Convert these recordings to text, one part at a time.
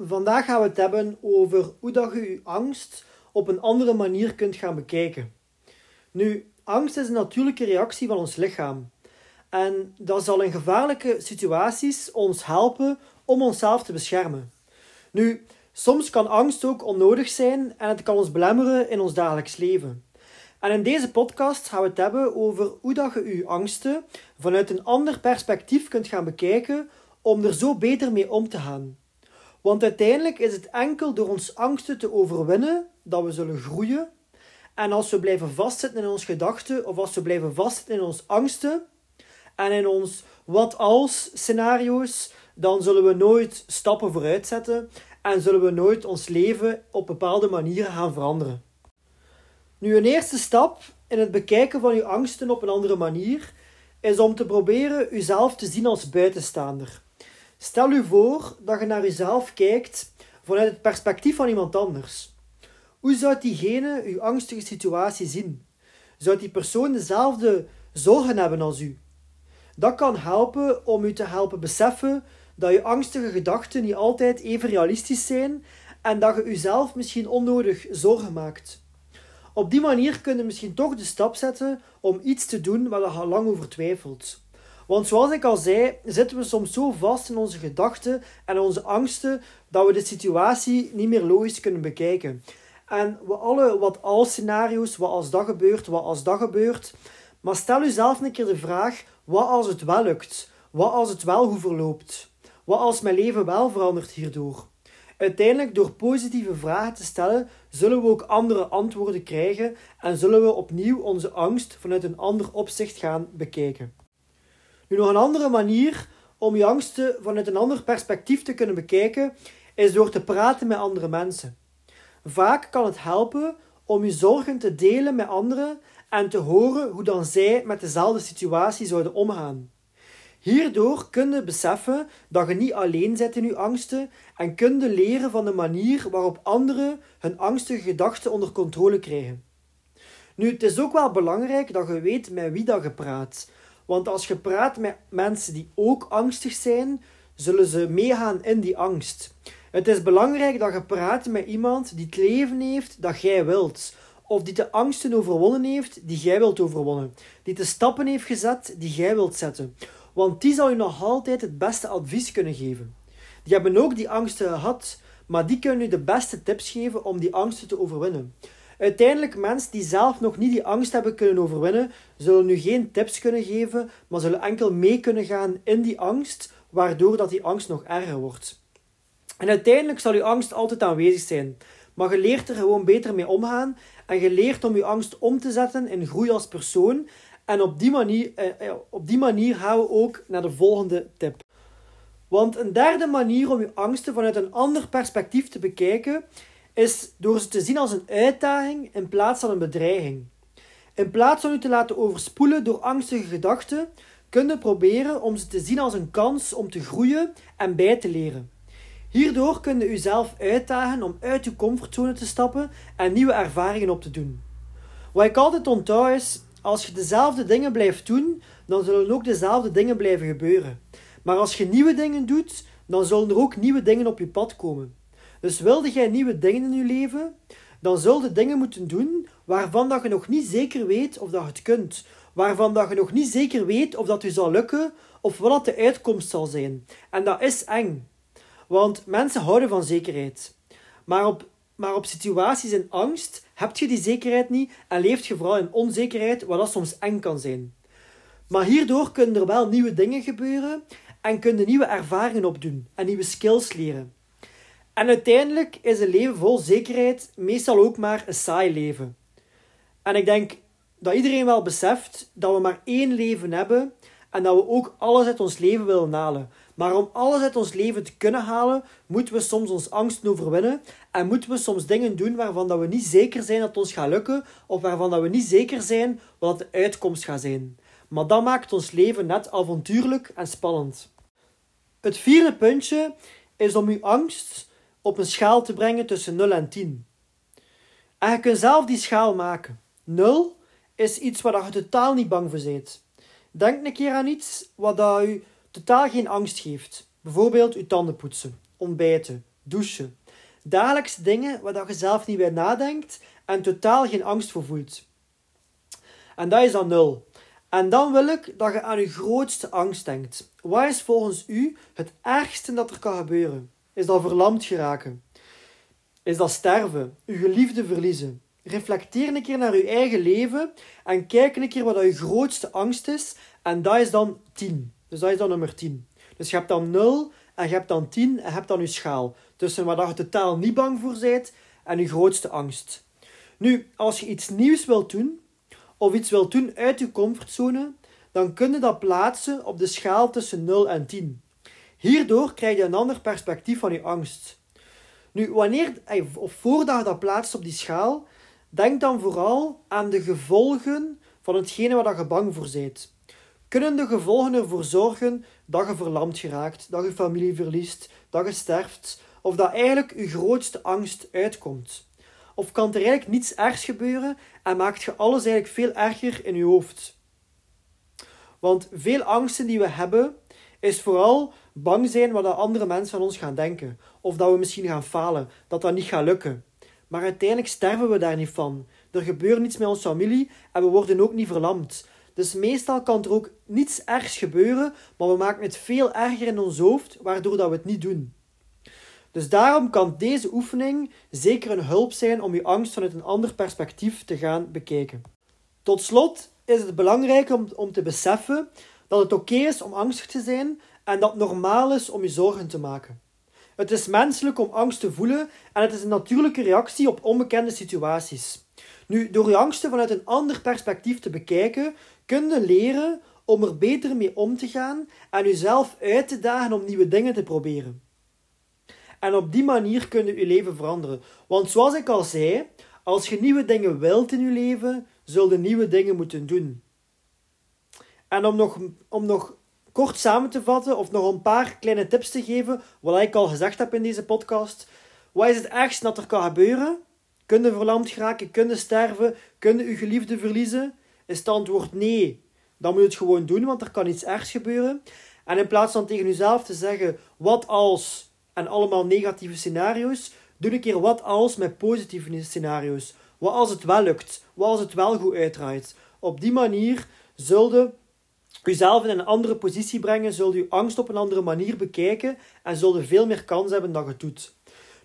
Vandaag gaan we het hebben over hoe dat je je angst op een andere manier kunt gaan bekijken. Nu, angst is een natuurlijke reactie van ons lichaam. En dat zal in gevaarlijke situaties ons helpen om onszelf te beschermen. Nu, soms kan angst ook onnodig zijn en het kan ons belemmeren in ons dagelijks leven. En in deze podcast gaan we het hebben over hoe dat je je angsten vanuit een ander perspectief kunt gaan bekijken om er zo beter mee om te gaan. Want uiteindelijk is het enkel door ons angsten te overwinnen dat we zullen groeien. En als we blijven vastzitten in onze gedachten, of als we blijven vastzitten in onze angsten en in ons wat als scenario's, dan zullen we nooit stappen vooruit zetten en zullen we nooit ons leven op bepaalde manieren gaan veranderen. Nu, een eerste stap in het bekijken van uw angsten op een andere manier is om te proberen uzelf te zien als buitenstaander. Stel u voor dat je naar uzelf kijkt vanuit het perspectief van iemand anders. Hoe zou diegene uw angstige situatie zien? Zou die persoon dezelfde zorgen hebben als u? Dat kan helpen om u te helpen beseffen dat je angstige gedachten niet altijd even realistisch zijn en dat je uzelf misschien onnodig zorgen maakt. Op die manier kun je misschien toch de stap zetten om iets te doen waar je al lang over twijfelt. Want zoals ik al zei, zitten we soms zo vast in onze gedachten en onze angsten dat we de situatie niet meer logisch kunnen bekijken. En we alle wat als scenario's, wat als dat gebeurt, wat als dat gebeurt. Maar stel jezelf een keer de vraag: wat als het wel lukt? Wat als het wel goed verloopt? Wat als mijn leven wel verandert hierdoor? Uiteindelijk, door positieve vragen te stellen, zullen we ook andere antwoorden krijgen en zullen we opnieuw onze angst vanuit een ander opzicht gaan bekijken. Nu, nog een andere manier om je angsten vanuit een ander perspectief te kunnen bekijken, is door te praten met andere mensen. Vaak kan het helpen om je zorgen te delen met anderen en te horen hoe dan zij met dezelfde situatie zouden omgaan. Hierdoor kun je beseffen dat je niet alleen zit in je angsten en kun je leren van de manier waarop anderen hun angstige gedachten onder controle krijgen. Nu, het is ook wel belangrijk dat je weet met wie dat je praat. Want als je praat met mensen die ook angstig zijn, zullen ze meegaan in die angst. Het is belangrijk dat je praat met iemand die het leven heeft dat jij wilt. Of die de angsten overwonnen heeft die jij wilt overwonnen. Die de stappen heeft gezet die jij wilt zetten. Want die zal je nog altijd het beste advies kunnen geven. Die hebben ook die angsten gehad, maar die kunnen je de beste tips geven om die angsten te overwinnen. Uiteindelijk, mensen die zelf nog niet die angst hebben kunnen overwinnen, zullen nu geen tips kunnen geven, maar zullen enkel mee kunnen gaan in die angst, waardoor dat die angst nog erger wordt. En uiteindelijk zal je angst altijd aanwezig zijn, maar je leert er gewoon beter mee omgaan en je leert om je angst om te zetten in groei als persoon. En op die manier, eh, eh op die manier gaan we ook naar de volgende tip. Want een derde manier om je angsten vanuit een ander perspectief te bekijken is door ze te zien als een uitdaging in plaats van een bedreiging. In plaats van u te laten overspoelen door angstige gedachten, kun je proberen om ze te zien als een kans om te groeien en bij te leren. Hierdoor kun je uzelf uitdagen om uit je comfortzone te stappen en nieuwe ervaringen op te doen. Wat ik altijd onthoud is, als je dezelfde dingen blijft doen, dan zullen ook dezelfde dingen blijven gebeuren. Maar als je nieuwe dingen doet, dan zullen er ook nieuwe dingen op je pad komen. Dus wilde jij nieuwe dingen in je leven, dan zul je dingen moeten doen waarvan dat je nog niet zeker weet of dat je het kunt. Waarvan dat je nog niet zeker weet of dat je zal lukken of wat de uitkomst zal zijn. En dat is eng. Want mensen houden van zekerheid. Maar op, maar op situaties in angst heb je die zekerheid niet en leeft je vooral in onzekerheid, wat dat soms eng kan zijn. Maar hierdoor kunnen er wel nieuwe dingen gebeuren en kunnen nieuwe ervaringen opdoen en nieuwe skills leren. En uiteindelijk is een leven vol zekerheid meestal ook maar een saai leven. En ik denk dat iedereen wel beseft dat we maar één leven hebben en dat we ook alles uit ons leven willen halen. Maar om alles uit ons leven te kunnen halen, moeten we soms ons angsten overwinnen en moeten we soms dingen doen waarvan dat we niet zeker zijn dat het ons gaat lukken of waarvan dat we niet zeker zijn wat de uitkomst gaat zijn. Maar dat maakt ons leven net avontuurlijk en spannend. Het vierde puntje is om uw angst op een schaal te brengen tussen 0 en 10. En je kunt zelf die schaal maken. 0 is iets waar je totaal niet bang voor bent. Denk een keer aan iets wat u totaal geen angst geeft. Bijvoorbeeld uw tanden poetsen, ontbijten, douchen. Dagelijks dingen waar je zelf niet bij nadenkt en totaal geen angst voor voelt. En dat is dan 0. En dan wil ik dat je aan je grootste angst denkt. Wat is volgens u het ergste dat er kan gebeuren? Is dat verlamd geraken? Is dat sterven? Uw geliefde verliezen? Reflecteer een keer naar uw eigen leven en kijk een keer wat je grootste angst is. En dat is dan 10. Dus dat is dan nummer 10. Dus je hebt dan 0 en je hebt dan 10 en je hebt dan je schaal. Tussen waar je totaal niet bang voor bent en je grootste angst. Nu, als je iets nieuws wilt doen, of iets wilt doen uit je comfortzone, dan kun je dat plaatsen op de schaal tussen 0 en 10. Hierdoor krijg je een ander perspectief van je angst. Nu, wanneer, of voordat je dat plaatst op die schaal, denk dan vooral aan de gevolgen van hetgene waar je bang voor bent. Kunnen de gevolgen ervoor zorgen dat je verlamd geraakt, dat je familie verliest, dat je sterft, of dat eigenlijk je grootste angst uitkomt? Of kan er eigenlijk niets ergs gebeuren en maakt je alles eigenlijk veel erger in je hoofd? Want veel angsten die we hebben, is vooral bang zijn wat andere mensen van ons gaan denken. Of dat we misschien gaan falen, dat dat niet gaat lukken. Maar uiteindelijk sterven we daar niet van. Er gebeurt niets met onze familie en we worden ook niet verlamd. Dus meestal kan er ook niets ergs gebeuren, maar we maken het veel erger in ons hoofd, waardoor dat we het niet doen. Dus daarom kan deze oefening zeker een hulp zijn om je angst vanuit een ander perspectief te gaan bekijken. Tot slot is het belangrijk om, om te beseffen dat het oké is om angstig te zijn en dat normaal is om je zorgen te maken. Het is menselijk om angst te voelen en het is een natuurlijke reactie op onbekende situaties. Nu, door je angsten vanuit een ander perspectief te bekijken, kun je leren om er beter mee om te gaan en jezelf uit te dagen om nieuwe dingen te proberen. En op die manier kun je je leven veranderen. Want zoals ik al zei, als je nieuwe dingen wilt in je leven, zul je nieuwe dingen moeten doen. En om nog, om nog kort samen te vatten, of nog een paar kleine tips te geven, wat ik al gezegd heb in deze podcast. Wat is het ergste dat er kan gebeuren? Kun je verlamd geraken? Kun je sterven? Kun je je geliefde verliezen? Is het antwoord nee, dan moet je het gewoon doen, want er kan iets ergs gebeuren. En in plaats van tegen jezelf te zeggen, wat als, en allemaal negatieve scenario's, doe een keer wat als met positieve scenario's. Wat als het wel lukt? Wat als het wel goed uitdraait? Op die manier zul je jezelf in een andere positie brengen, zul je angst op een andere manier bekijken en zul je veel meer kans hebben dan je doet.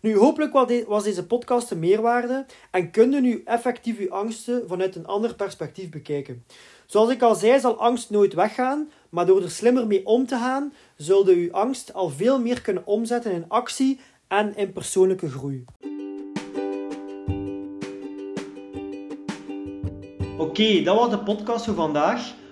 Nu, hopelijk was deze podcast een meerwaarde en kun je nu effectief je angsten vanuit een ander perspectief bekijken. Zoals ik al zei, zal angst nooit weggaan, maar door er slimmer mee om te gaan, zul je angst al veel meer kunnen omzetten in actie en in persoonlijke groei. Oké, dat was de podcast voor vandaag.